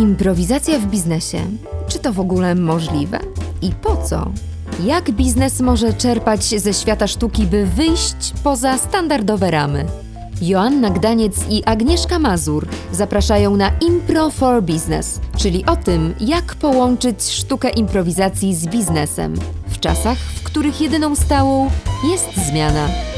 Improwizacja w biznesie. Czy to w ogóle możliwe? I po co? Jak biznes może czerpać ze świata sztuki, by wyjść poza standardowe ramy? Joanna Gdaniec i Agnieszka Mazur zapraszają na Impro for Business, czyli o tym, jak połączyć sztukę improwizacji z biznesem w czasach, w których jedyną stałą jest zmiana.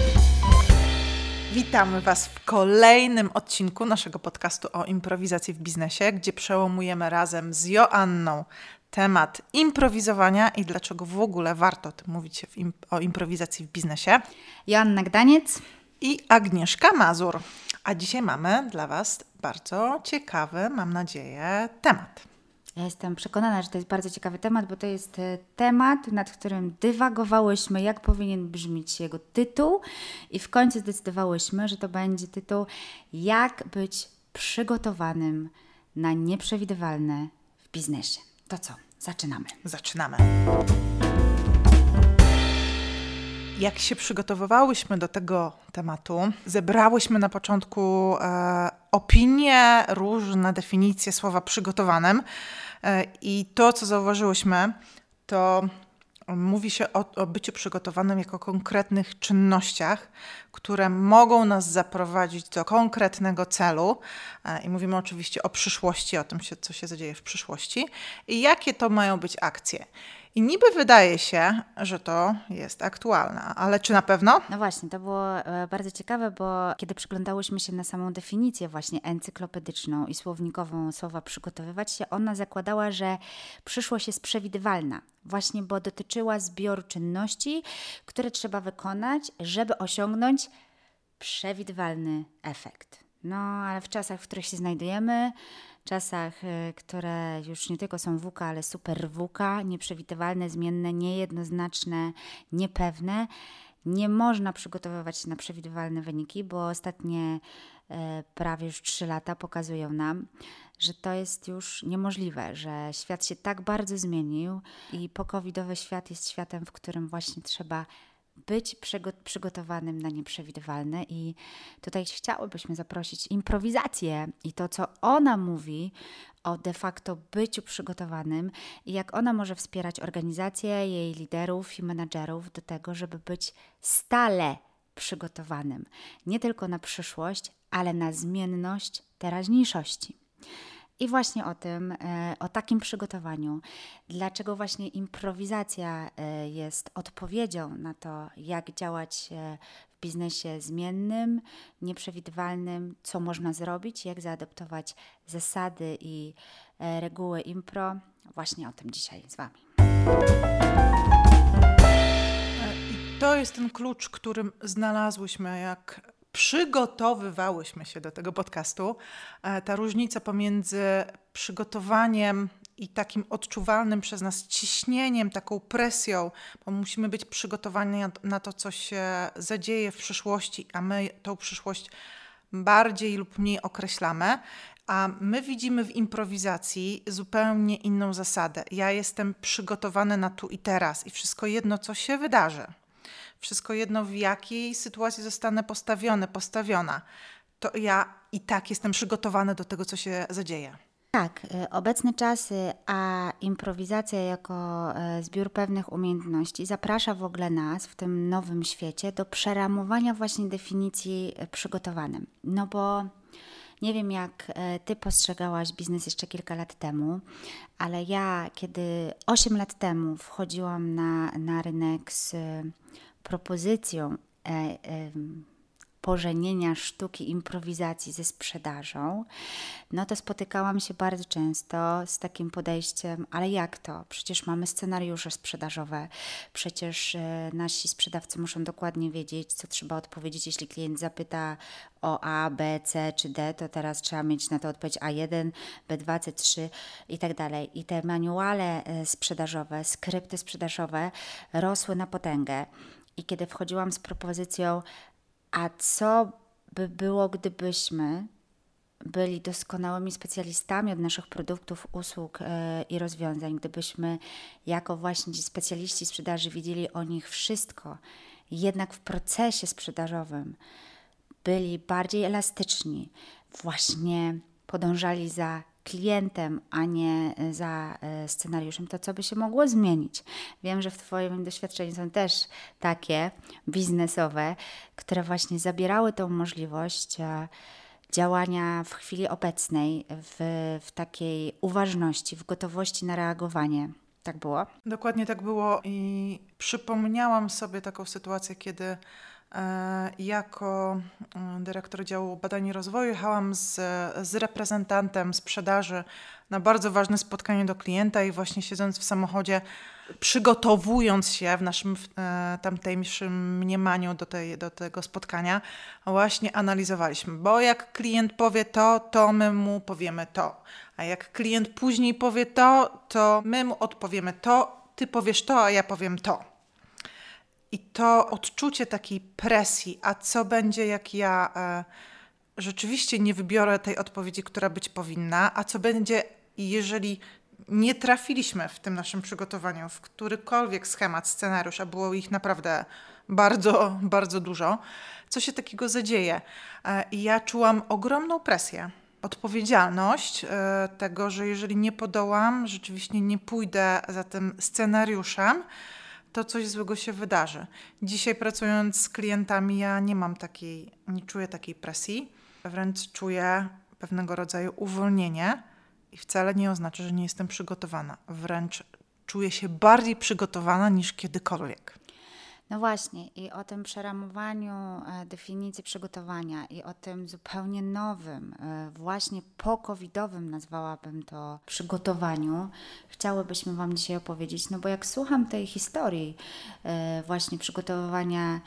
Witamy Was w kolejnym odcinku naszego podcastu o improwizacji w biznesie, gdzie przełamujemy razem z Joanną temat improwizowania i dlaczego w ogóle warto mówić o improwizacji w biznesie. Joanna Gdaniec i Agnieszka Mazur. A dzisiaj mamy dla Was bardzo ciekawy, mam nadzieję, temat. Ja jestem przekonana, że to jest bardzo ciekawy temat, bo to jest e, temat, nad którym dywagowałyśmy, jak powinien brzmieć jego tytuł, i w końcu zdecydowałyśmy, że to będzie tytuł Jak być przygotowanym na nieprzewidywalne w biznesie. To co? Zaczynamy. Zaczynamy. Jak się przygotowywałyśmy do tego tematu, zebrałyśmy na początku e, opinie, różne definicje słowa przygotowanym. E, I to, co zauważyłyśmy, to mówi się o, o byciu przygotowanym jako konkretnych czynnościach, które mogą nas zaprowadzić do konkretnego celu. E, I mówimy oczywiście o przyszłości, o tym, co się zadzieje w przyszłości. I jakie to mają być akcje. I niby wydaje się, że to jest aktualne, ale czy na pewno? No właśnie, to było e, bardzo ciekawe, bo kiedy przyglądałyśmy się na samą definicję właśnie encyklopedyczną i słownikową słowa przygotowywać się, ona zakładała, że przyszłość jest przewidywalna, właśnie bo dotyczyła zbioru czynności, które trzeba wykonać, żeby osiągnąć przewidywalny efekt. No, ale w czasach, w których się znajdujemy, czasach, y, które już nie tylko są WUKA, ale super WUKA, nieprzewidywalne, zmienne, niejednoznaczne, niepewne, nie można przygotowywać się na przewidywalne wyniki, bo ostatnie e, prawie już 3 lata pokazują nam, że to jest już niemożliwe, że świat się tak bardzo zmienił i pokowidowy świat jest światem, w którym właśnie trzeba być przygotowanym na nieprzewidywalne i tutaj chciałybyśmy zaprosić improwizację i to, co ona mówi o de facto byciu przygotowanym i jak ona może wspierać organizację, jej liderów i menadżerów do tego, żeby być stale przygotowanym nie tylko na przyszłość, ale na zmienność teraźniejszości. I właśnie o tym, e, o takim przygotowaniu, dlaczego właśnie improwizacja e, jest odpowiedzią na to, jak działać e, w biznesie zmiennym, nieprzewidywalnym, co można zrobić, jak zaadoptować zasady i reguły impro. Właśnie o tym dzisiaj z Wami. To jest ten klucz, którym znalazłyśmy, jak przygotowywałyśmy się do tego podcastu, e, ta różnica pomiędzy przygotowaniem i takim odczuwalnym przez nas ciśnieniem, taką presją, bo musimy być przygotowani na to, co się zadzieje w przyszłości, a my tą przyszłość bardziej lub mniej określamy. A my widzimy w improwizacji zupełnie inną zasadę. Ja jestem przygotowany na tu i teraz i wszystko jedno, co się wydarzy wszystko jedno, w jakiej sytuacji zostanę postawiony, postawiona, to ja i tak jestem przygotowany do tego, co się zadzieje. Tak, y, obecne czasy, a improwizacja jako y, zbiór pewnych umiejętności zaprasza w ogóle nas w tym nowym świecie do przeramowania właśnie definicji y, przygotowanym. No bo nie wiem, jak ty postrzegałaś biznes jeszcze kilka lat temu, ale ja, kiedy 8 lat temu wchodziłam na, na rynek z propozycją e, pożenienia sztuki improwizacji ze sprzedażą, no to spotykałam się bardzo często z takim podejściem, ale jak to? Przecież mamy scenariusze sprzedażowe, przecież e, nasi sprzedawcy muszą dokładnie wiedzieć, co trzeba odpowiedzieć, jeśli klient zapyta o A, B, C czy D, to teraz trzeba mieć na to odpowiedź A1, B2, C3 i tak dalej. I te manuale e, sprzedażowe, skrypty sprzedażowe rosły na potęgę. I kiedy wchodziłam z propozycją, a co by było, gdybyśmy byli doskonałymi specjalistami od naszych produktów, usług yy, i rozwiązań, gdybyśmy jako właśnie ci specjaliści sprzedaży wiedzieli o nich wszystko, jednak w procesie sprzedażowym byli bardziej elastyczni, właśnie podążali za klientem, a nie e, za e, scenariuszem, to co by się mogło zmienić? Wiem, że w Twoim doświadczeniu są też takie biznesowe, które właśnie zabierały tą możliwość e, działania w chwili obecnej, w, w takiej uważności, w gotowości na reagowanie. Tak było? Dokładnie tak było i przypomniałam sobie taką sytuację, kiedy jako mm, dyrektor działu badań i rozwoju jechałam z, z reprezentantem sprzedaży na bardzo ważne spotkanie do klienta i właśnie siedząc w samochodzie, przygotowując się w naszym e, tamtejszym mniemaniu do, tej, do tego spotkania, właśnie analizowaliśmy, bo jak klient powie to, to my mu powiemy to, a jak klient później powie to, to my mu odpowiemy to, ty powiesz to, a ja powiem to. I to odczucie takiej presji, a co będzie, jak ja e, rzeczywiście nie wybiorę tej odpowiedzi, która być powinna, a co będzie, jeżeli nie trafiliśmy w tym naszym przygotowaniu w którykolwiek schemat, scenariusz, a było ich naprawdę bardzo, bardzo dużo, co się takiego zadzieje. E, I ja czułam ogromną presję, odpowiedzialność e, tego, że jeżeli nie podołam, rzeczywiście nie pójdę za tym scenariuszem, to coś złego się wydarzy. Dzisiaj pracując z klientami, ja nie mam takiej, nie czuję takiej presji, wręcz czuję pewnego rodzaju uwolnienie i wcale nie oznacza, że nie jestem przygotowana. Wręcz czuję się bardziej przygotowana niż kiedykolwiek. No właśnie, i o tym przeramowaniu e, definicji przygotowania i o tym zupełnie nowym, e, właśnie po-covidowym nazwałabym to przygotowaniu, chciałybyśmy Wam dzisiaj opowiedzieć, no bo jak słucham tej historii e, właśnie przygotowywania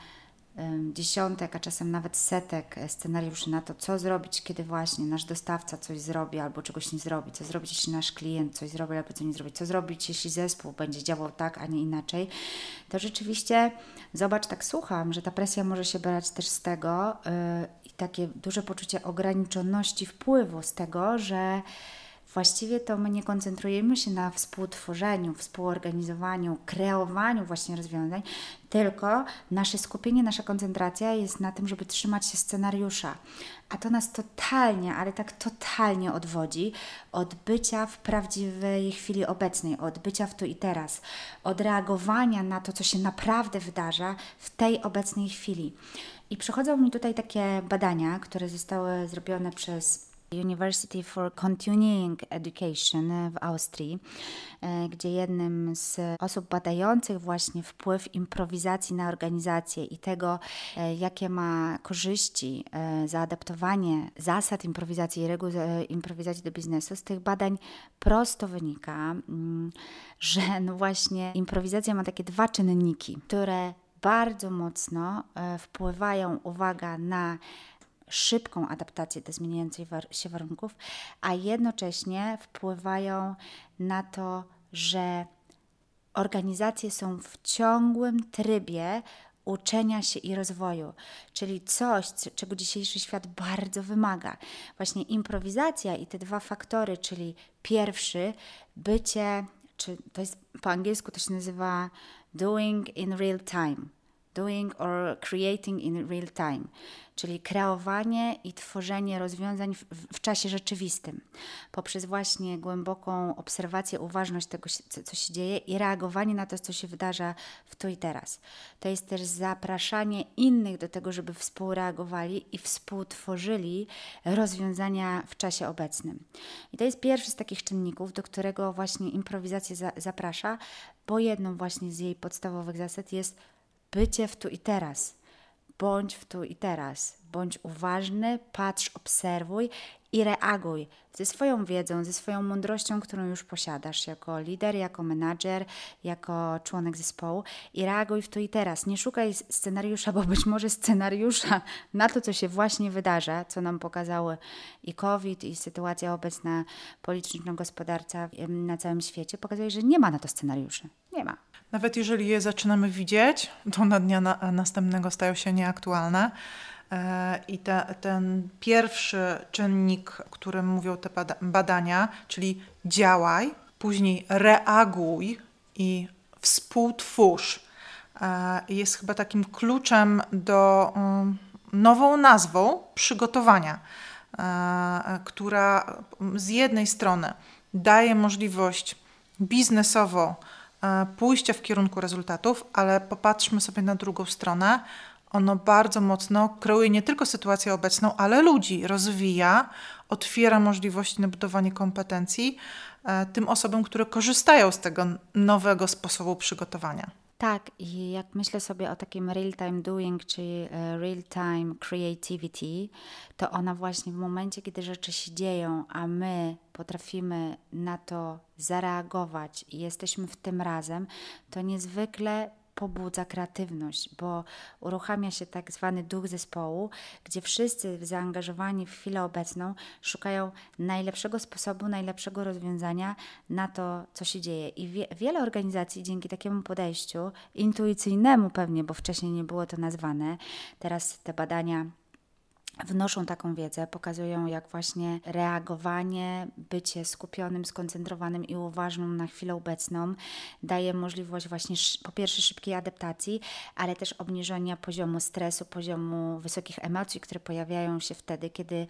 dziesiątek, a czasem nawet setek e, scenariuszy na to, co zrobić, kiedy właśnie nasz dostawca coś zrobi albo czegoś nie zrobi, co zrobić, jeśli nasz klient coś zrobi albo co nie zrobi, co zrobić, jeśli zespół będzie działał tak, a nie inaczej, to rzeczywiście, zobacz, tak słucham, że ta presja może się brać też z tego yy, i takie duże poczucie ograniczoności wpływu z tego, że właściwie to my nie koncentrujemy się na współtworzeniu, współorganizowaniu, kreowaniu właśnie rozwiązań, tylko nasze skupienie, nasza koncentracja jest na tym, żeby trzymać się scenariusza. A to nas totalnie, ale tak totalnie odwodzi od bycia w prawdziwej chwili obecnej, od bycia w tu i teraz, od reagowania na to, co się naprawdę wydarza w tej obecnej chwili. I przychodzą mi tutaj takie badania, które zostały zrobione przez University for Continuing Education w Austrii, e, gdzie jednym z osób badających właśnie wpływ improwizacji na organizację i tego, e, jakie ma korzyści e, zaadaptowanie zasad improwizacji i reguł improwizacji do biznesu, z tych badań prosto wynika, mm, że no właśnie improwizacja ma takie dwa czynniki, które bardzo mocno wpływają, uwaga, na szybką adaptację do zmieniających się warunków, a jednocześnie wpływają na to, że organizacje są w ciągłym trybie uczenia się i rozwoju, czyli coś, czego dzisiejszy świat bardzo wymaga. Właśnie improwizacja i te dwa faktory, czyli pierwszy, bycie, czy to jest po angielsku to się nazywa doing in real time, doing or creating in real time czyli kreowanie i tworzenie rozwiązań w, w, czasie rzeczywistym, poprzez właśnie głęboką obserwację, uważność tego, co się dzieje i reagowanie na to, co się wydarza w tu i teraz. To jest też zapraszanie innych do tego, żeby współreagowali i współtworzyli rozwiązania w czasie obecnym. I to jest pierwszy z takich czynników, do którego właśnie improwizacja za, zaprasza, bo jedną właśnie z jej podstawowych zasad jest bycie w tu i teraz. Bądź w tu i teraz, bądź uważny, patrz, obserwuj i reaguj ze swoją wiedzą, ze swoją mądrością, którą już posiadasz jako lider, jako menadżer, jako członek zespołu i reaguj w tu i teraz. Nie szukaj scenariusza, bo być może scenariusza na to, co się właśnie wydarza, co nam pokazały i COVID, i sytuacja obecna polityczno-gospodarcza na całym świecie, pokazuje, że nie ma na to scenariuszy. Nie ma. Nawet jeżeli je zaczynamy widzieć, to na dnia na, następnego stają się nieaktualne. E, I te, ten pierwszy czynnik, o którym mówią te badania, czyli działaj, później reaguj i współtwórz, e, jest chyba takim kluczem do um, nową nazwą przygotowania. e, która z jednej strony daje możliwość biznesowo pójścia w kierunku rezultatów, ale popatrzmy sobie na drugą stronę. Ono bardzo mocno kreuje nie tylko sytuację obecną, ale ludzi, rozwija, otwiera możliwości na budowanie kompetencji e, tym osobom, które korzystają z tego nowego sposobu przygotowania. Tak, i jak myślę sobie o takim real-time doing, czy e, real-time creativity, to ona właśnie w momencie, kiedy rzeczy się dzieją, a my potrafimy na to zareagować i jesteśmy w tym razem, to niezwykle pobudza kreatywność, bo uruchamia się tak zwany duch zespołu, gdzie wszyscy zaangażowani w chwilę obecną szukają najlepszego sposobu, najlepszego rozwiązania na to, co się dzieje. I wie, wiele organizacji dzięki takiemu podejściu, intuicyjnemu pewnie, bo wcześniej nie było to nazwane, teraz te badania wnoszą taką wiedzę, pokazują jak właśnie reagowanie, bycie skupionym, skoncentrowanym i uważnym na chwilę obecną daje możliwość właśnie po pierwsze szybkiej adaptacji, ale też obniżenia poziomu stresu, poziomu wysokich emocji, które pojawiają się wtedy, kiedy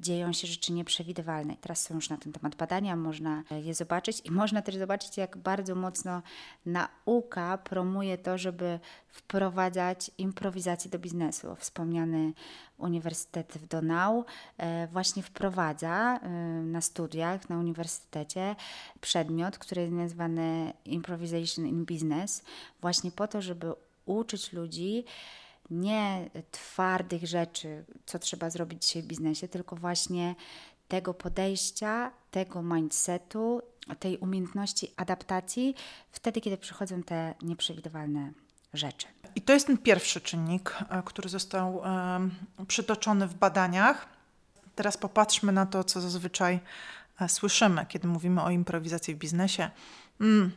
dzieją się rzeczy nieprzewidywalne. Teraz są już na ten temat badania, można je zobaczyć i można też zobaczyć, jak bardzo mocno nauka promuje to, żeby wprowadzać improwizację do biznesu. Wspomniany Uniwersytet w Donau e, właśnie wprowadza e, na studiach na uniwersytecie przedmiot, który jest nazwany Improvisation in Business, właśnie po to, żeby uczyć ludzi nie twardych rzeczy, co trzeba zrobić dzisiaj w biznesie, tylko właśnie tego podejścia, tego mindsetu, tej umiejętności adaptacji wtedy, kiedy przychodzą te nieprzewidywalne rzeczy. I to jest ten pierwszy czynnik, e, który został przytoczony w badaniach. Teraz popatrzmy na to, co zazwyczaj e, słyszymy, kiedy mówimy o improwizacji w biznesie. Mm,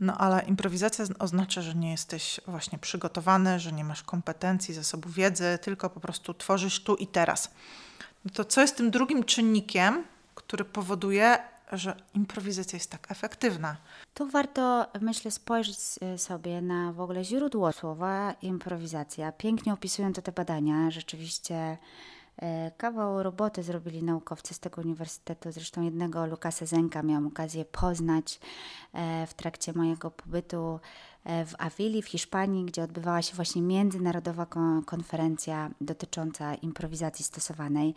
no ale improwizacja oznacza, że nie jesteś właśnie przygotowany, że nie masz kompetencji, zasobu wiedzy, tylko po prostu tworzysz tu i teraz. No to co jest tym drugim czynnikiem, który powoduje, że improwizacja jest tak efektywna? Tu warto, myślę, spojrzeć e, sobie na w ogóle źródło słowa improwizacja. Pięknie opisują to te badania. Rzeczywiście e, kawał roboty zrobili naukowcy z tego uniwersytetu. Zresztą jednego Lukasa Zenka miałam okazję poznać e, w trakcie mojego pobytu w Awili w Hiszpanii, gdzie odbywała się właśnie międzynarodowa konferencja dotycząca improwizacji stosowanej.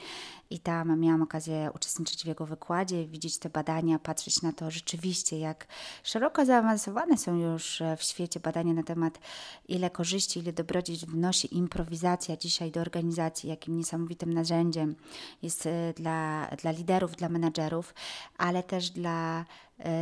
I tam miałam okazję uczestniczyć w jego wykładzie, widzieć te badania, patrzeć na to rzeczywiście, jak szeroko zaawansowane są już e, w świecie badania na temat, ile korzyści, ile dobrodziejstw wnosi improwizacja dzisiaj do organizacji, jakim niesamowitym narzędziem jest e, dla, dla liderów, dla menadżerów, ale też dla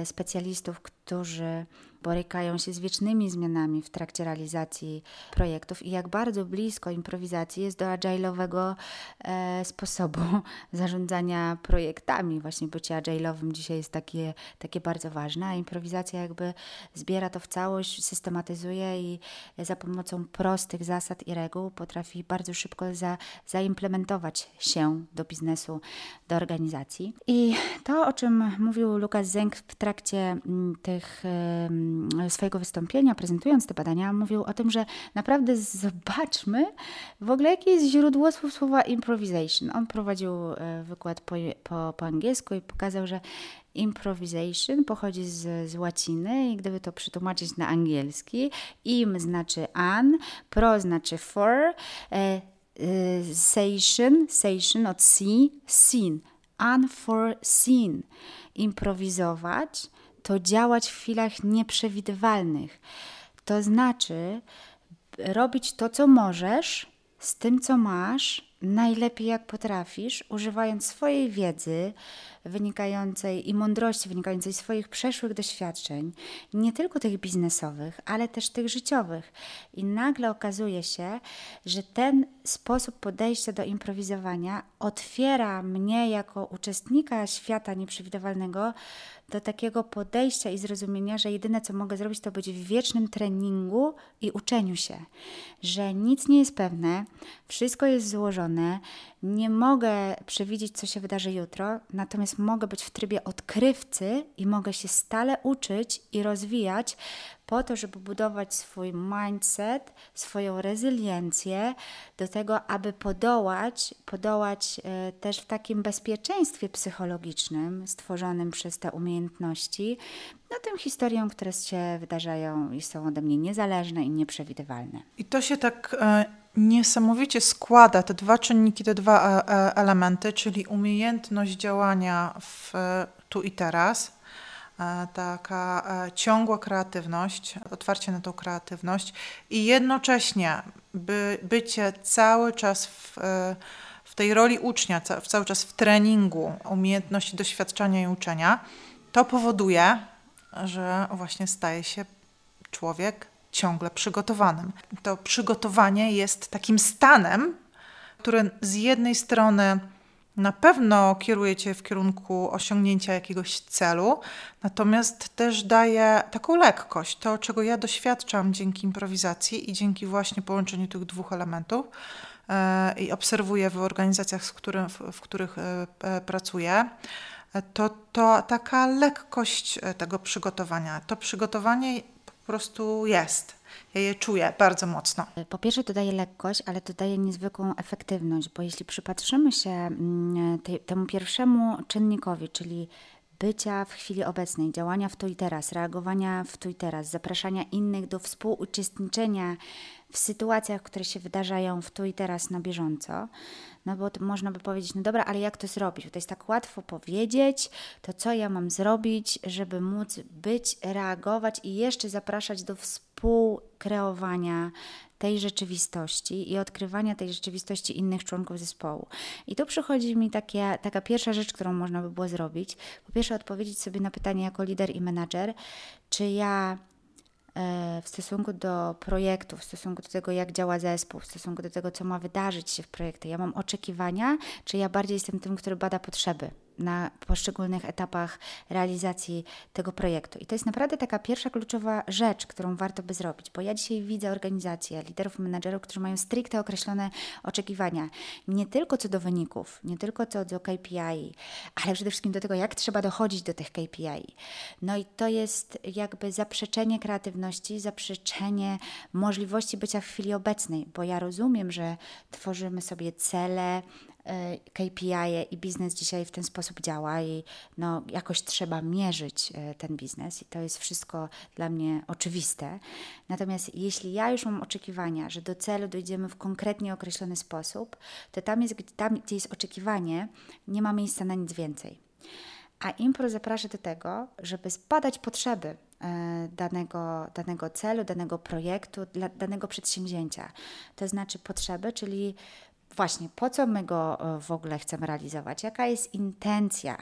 specjalistów, którzy borykają się z wiecznymi zmianami w trakcie realizacji projektów i jak bardzo blisko improwizacji jest do agile'owego e, sposobu zarządzania projektami. Właśnie bycie agile'owym dzisiaj jest takie, takie bardzo ważne, a improwizacja jakby zbiera to w całość, systematyzuje i za pomocą prostych zasad i reguł potrafi bardzo szybko za, zaimplementować się do biznesu, do organizacji. I to, o czym mówił Lukas Zenk w trakcie mm, tych swojego wystąpienia, prezentując te badania, mówił o tym, że naprawdę zobaczmy w ogóle, jakie jest źródło słowa improvisation. On prowadził e, wykład po, po, po angielsku i pokazał, że improvisation pochodzi z, z łaciny i gdyby to przetłumaczyć na angielski, im znaczy an, pro znaczy for, e, e, sation, sation od see, seen, unforeseen. Improwizować to działać w chwilach nieprzewidywalnych. To znaczy robić to, co możesz, z tym, co masz, najlepiej jak potrafisz, używając swojej wiedzy wynikającej i mądrości wynikającej z swoich przeszłych doświadczeń, nie tylko tych biznesowych, ale też tych życiowych. I nagle okazuje się, że ten sposób podejścia do improwizowania otwiera mnie jako uczestnika świata nieprzewidywalnego do takiego podejścia i zrozumienia, że jedyne co mogę zrobić, to być w wiecznym treningu i uczeniu się, że nic nie jest pewne, wszystko jest złożone, nie mogę przewidzieć, co się wydarzy jutro, natomiast mogę być w trybie odkrywcy i mogę się stale uczyć i rozwijać po to, żeby budować swój mindset, swoją rezyliencję do tego, aby podołać, podołać e, też w takim bezpieczeństwie psychologicznym stworzonym przez te umiejętności, no tym historiom, które się wydarzają i są ode mnie niezależne i nieprzewidywalne. I to się tak e, niesamowicie składa, te dwa czynniki, te dwa e, e, elementy, czyli umiejętność działania w tu i teraz, e, taka ciągła kreatywność, otwarcie na tą kreatywność i jednocześnie by, bycie cały czas w, w tej roli ucznia, ca, cały czas w treningu umiejętności doświadczania i uczenia, to powoduje, że właśnie staje się człowiek ciągle przygotowanym. To przygotowanie jest takim stanem, który z jednej strony na pewno kieruje cię w kierunku osiągnięcia jakiegoś celu, natomiast też daje taką lekkość. To, czego ja doświadczam dzięki improwizacji i dzięki właśnie połączeniu tych dwóch elementów e, i obserwuję w organizacjach, z którym, w, w których e, e, pracuję, to, to taka lekkość tego przygotowania. To przygotowanie prostu jest. Ja je czuję bardzo mocno. Po pierwsze, to daje lekkość, ale to daje niezwykłą efektywność, bo jeśli przypatrzymy się mm, temu pierwszemu czynnikowi, czyli bycia w chwili obecnej, działania w tu i teraz, reagowania w tu i teraz, zapraszania innych do współuczestniczenia w sytuacjach, które się wydarzają w tu i teraz na bieżąco, no bo można by powiedzieć, no dobra, ale jak to zrobić? Bo to jest tak łatwo powiedzieć, to co ja mam zrobić, żeby móc być, reagować i jeszcze zapraszać do współkreowania tej rzeczywistości i odkrywania tej rzeczywistości innych członków zespołu. I tu przychodzi mi takie, taka pierwsza rzecz, którą można by było zrobić. Po pierwsze, odpowiedzieć sobie na pytanie jako lider i menadżer, czy ja w stosunku do projektu, w stosunku do tego, jak działa zespół, w stosunku do tego, co ma wydarzyć się w projekcie, ja mam oczekiwania, czy ja bardziej jestem tym, który bada potrzeby na poszczególnych etapach realizacji tego projektu. I to jest naprawdę taka pierwsza kluczowa rzecz, którą warto by zrobić, bo ja dzisiaj widzę organizacje, liderów, menedżerów, którzy mają stricte określone oczekiwania, nie tylko co do wyników, nie tylko co do KPI, ale przede wszystkim do tego, jak trzeba dochodzić do tych KPI. No i to jest jakby zaprzeczenie kreatywności, zaprzeczenie możliwości bycia w chwili obecnej, bo ja rozumiem, że tworzymy sobie cele, KPI -e i biznes dzisiaj w ten sposób działa i no, jakoś trzeba mierzyć e, ten biznes i to jest wszystko dla mnie oczywiste. Natomiast jeśli ja już mam oczekiwania, że do celu dojdziemy w konkretnie określony sposób, to tam, jest, tam gdzie jest oczekiwanie, nie ma miejsca na nic więcej. A impro zaprasza do tego, żeby zbadać potrzeby e, danego, danego celu, danego projektu, danego przedsięwzięcia. To znaczy potrzeby, czyli właśnie po co my go e, w ogóle chcemy realizować, jaka jest intencja,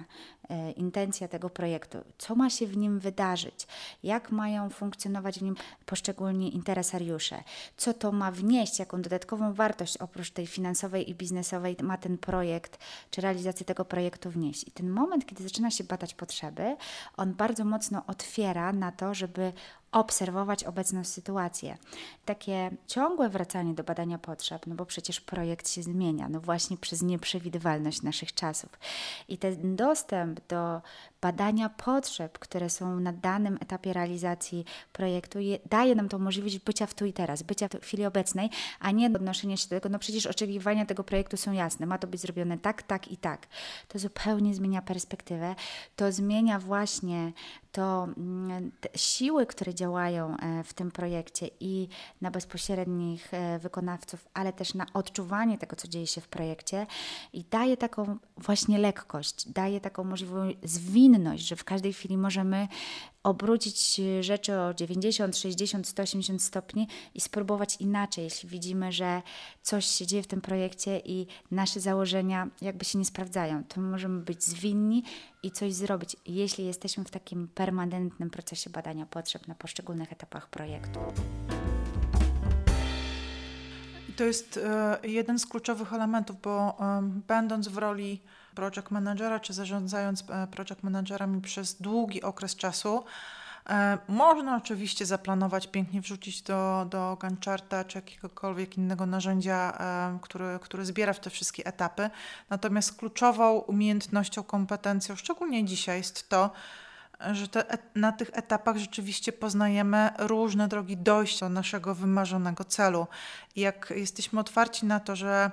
intencja tego projektu, co ma się w nim wydarzyć, jak mają funkcjonować w nim poszczególni interesariusze, co to ma wnieść, jaką dodatkową wartość oprócz tej finansowej i biznesowej ma ten projekt, czy realizacja tego projektu wnieść. I ten moment, kiedy zaczyna się badać potrzeby, on bardzo mocno otwiera na to, żeby obserwować obecną sytuację. Takie ciągłe wracanie do badania potrzeb, no bo przecież projekt się zmienia, no właśnie przez nieprzewidywalność naszych czasów. I ten dostęp одоо badania potrzeb, które są na danym etapie realizacji projektu, je, daje nam tą możliwość bycia w tu i teraz, bycia w chwili obecnej, a nie odnoszenia się do tego, no przecież oczekiwania tego projektu są jasne, ma to być zrobione tak, tak i tak. To zupełnie zmienia perspektywę, to zmienia właśnie to mm, siły, które działają e, w tym projekcie i na bezpośrednich e, wykonawców, ale też na odczuwanie tego, co dzieje się w projekcie i daje taką właśnie lekkość, daje taką możliwość, że w każdej chwili możemy obrócić rzeczy o 90, 60, 180 stopni i spróbować inaczej, jeśli widzimy, że coś się dzieje w tym projekcie i nasze założenia jakby się nie sprawdzają, to możemy być zwinni i coś zrobić, jeśli jesteśmy w takim permanentnym procesie badania potrzeb na poszczególnych etapach projektu. To jest e, jeden z kluczowych elementów, bo e, będąc w roli project managera, czy zarządzając e, project managerami przez długi okres czasu, e, można oczywiście zaplanować, pięknie wrzucić do, do Gantt-charta czy jakiegokolwiek innego narzędzia, e, który, który zbiera w te wszystkie etapy. Natomiast kluczową umiejętnością, kompetencją, szczególnie dzisiaj, jest to, że te, na tych etapach rzeczywiście poznajemy różne drogi dojścia do naszego wymarzonego celu. Jak jesteśmy otwarci na to, że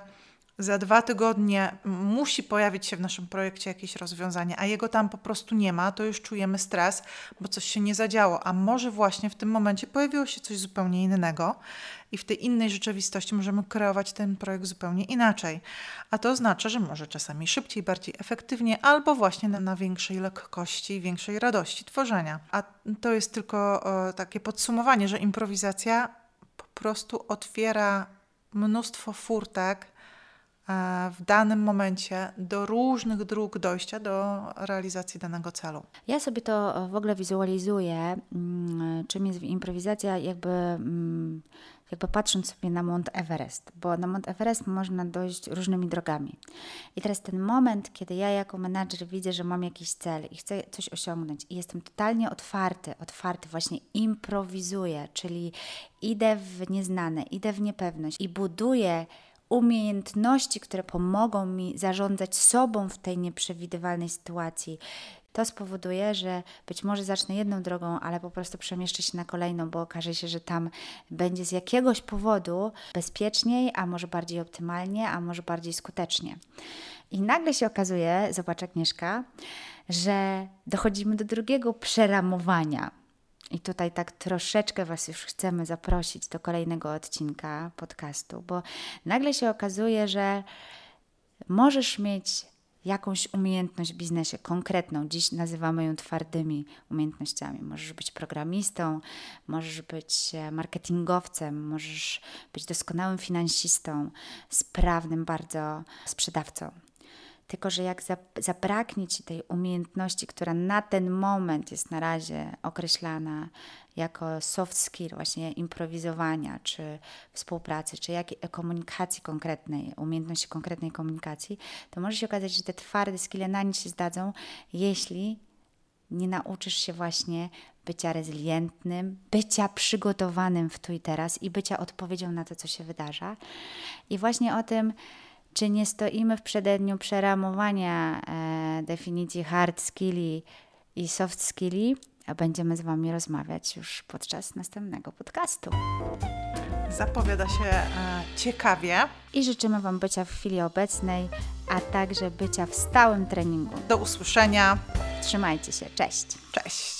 za dwa tygodnie musi pojawić się w naszym projekcie jakieś rozwiązanie, a jego tam po prostu nie ma, to już czujemy stres, bo coś się nie zadziało. A może właśnie w tym momencie pojawiło się coś zupełnie innego i w tej innej rzeczywistości możemy kreować ten projekt zupełnie inaczej. A to oznacza, że może czasami szybciej, bardziej efektywnie, albo właśnie na, na większej lekkości większej radości tworzenia. A to jest tylko takie podsumowanie, że improwizacja po prostu otwiera mnóstwo furtek w danym momencie do różnych dróg dojścia do realizacji danego celu. Ja sobie to e, w ogóle wizualizuję, mm, czym jest improwizacja, jakby, mm, jakby patrząc sobie na Mount Everest, bo na Mount Everest można dojść różnymi drogami. I teraz ten moment, kiedy ja jako menadżer widzę, że mam jakiś cel i chcę coś osiągnąć i jestem totalnie otwarty, otwarty, właśnie improwizuję, czyli idę w nieznane, idę w niepewność i buduję umiejętności, które pomogą mi zarządzać sobą w tej nieprzewidywalnej sytuacji. To spowoduje, że być może zacznę jedną drogą, ale po prostu przemieszczę się na kolejną, bo okaże się, że tam będzie z jakiegoś powodu bezpieczniej, a może bardziej optymalnie, a może bardziej skutecznie. I nagle się okazuje, zobacz Agnieszka, że dochodzimy do drugiego przeramowania. I tutaj tak troszeczkę Was już chcemy zaprosić do kolejnego odcinka podcastu, bo nagle się okazuje, że możesz mieć jakąś umiejętność w biznesie konkretną. Dziś nazywamy ją twardymi umiejętnościami. Możesz być programistą, możesz być e, marketingowcem, możesz być doskonałym finansistą, sprawnym bardzo sprzedawcą. Tylko, że jak zabraknie ci tej umiejętności, która na ten moment jest na razie określana jako soft skill, właśnie improwizowania, czy współpracy, czy jakiej komunikacji konkretnej, umiejętności konkretnej komunikacji, to może się okazać, że te twarde skille na nic się zdadzą, jeśli nie nauczysz się właśnie bycia rezylientnym, bycia przygotowanym w tu i teraz i bycia odpowiedzią na to, co się wydarza. I właśnie o tym, czy nie stoimy w przededniu przeramowania e, definicji hard skilli i soft skilli, a będziemy z Wami rozmawiać już podczas następnego podcastu. Zapowiada się e, ciekawie. I życzymy Wam bycia w chwili obecnej, a także bycia w stałym treningu. Do usłyszenia. Trzymajcie się, cześć! Cześć.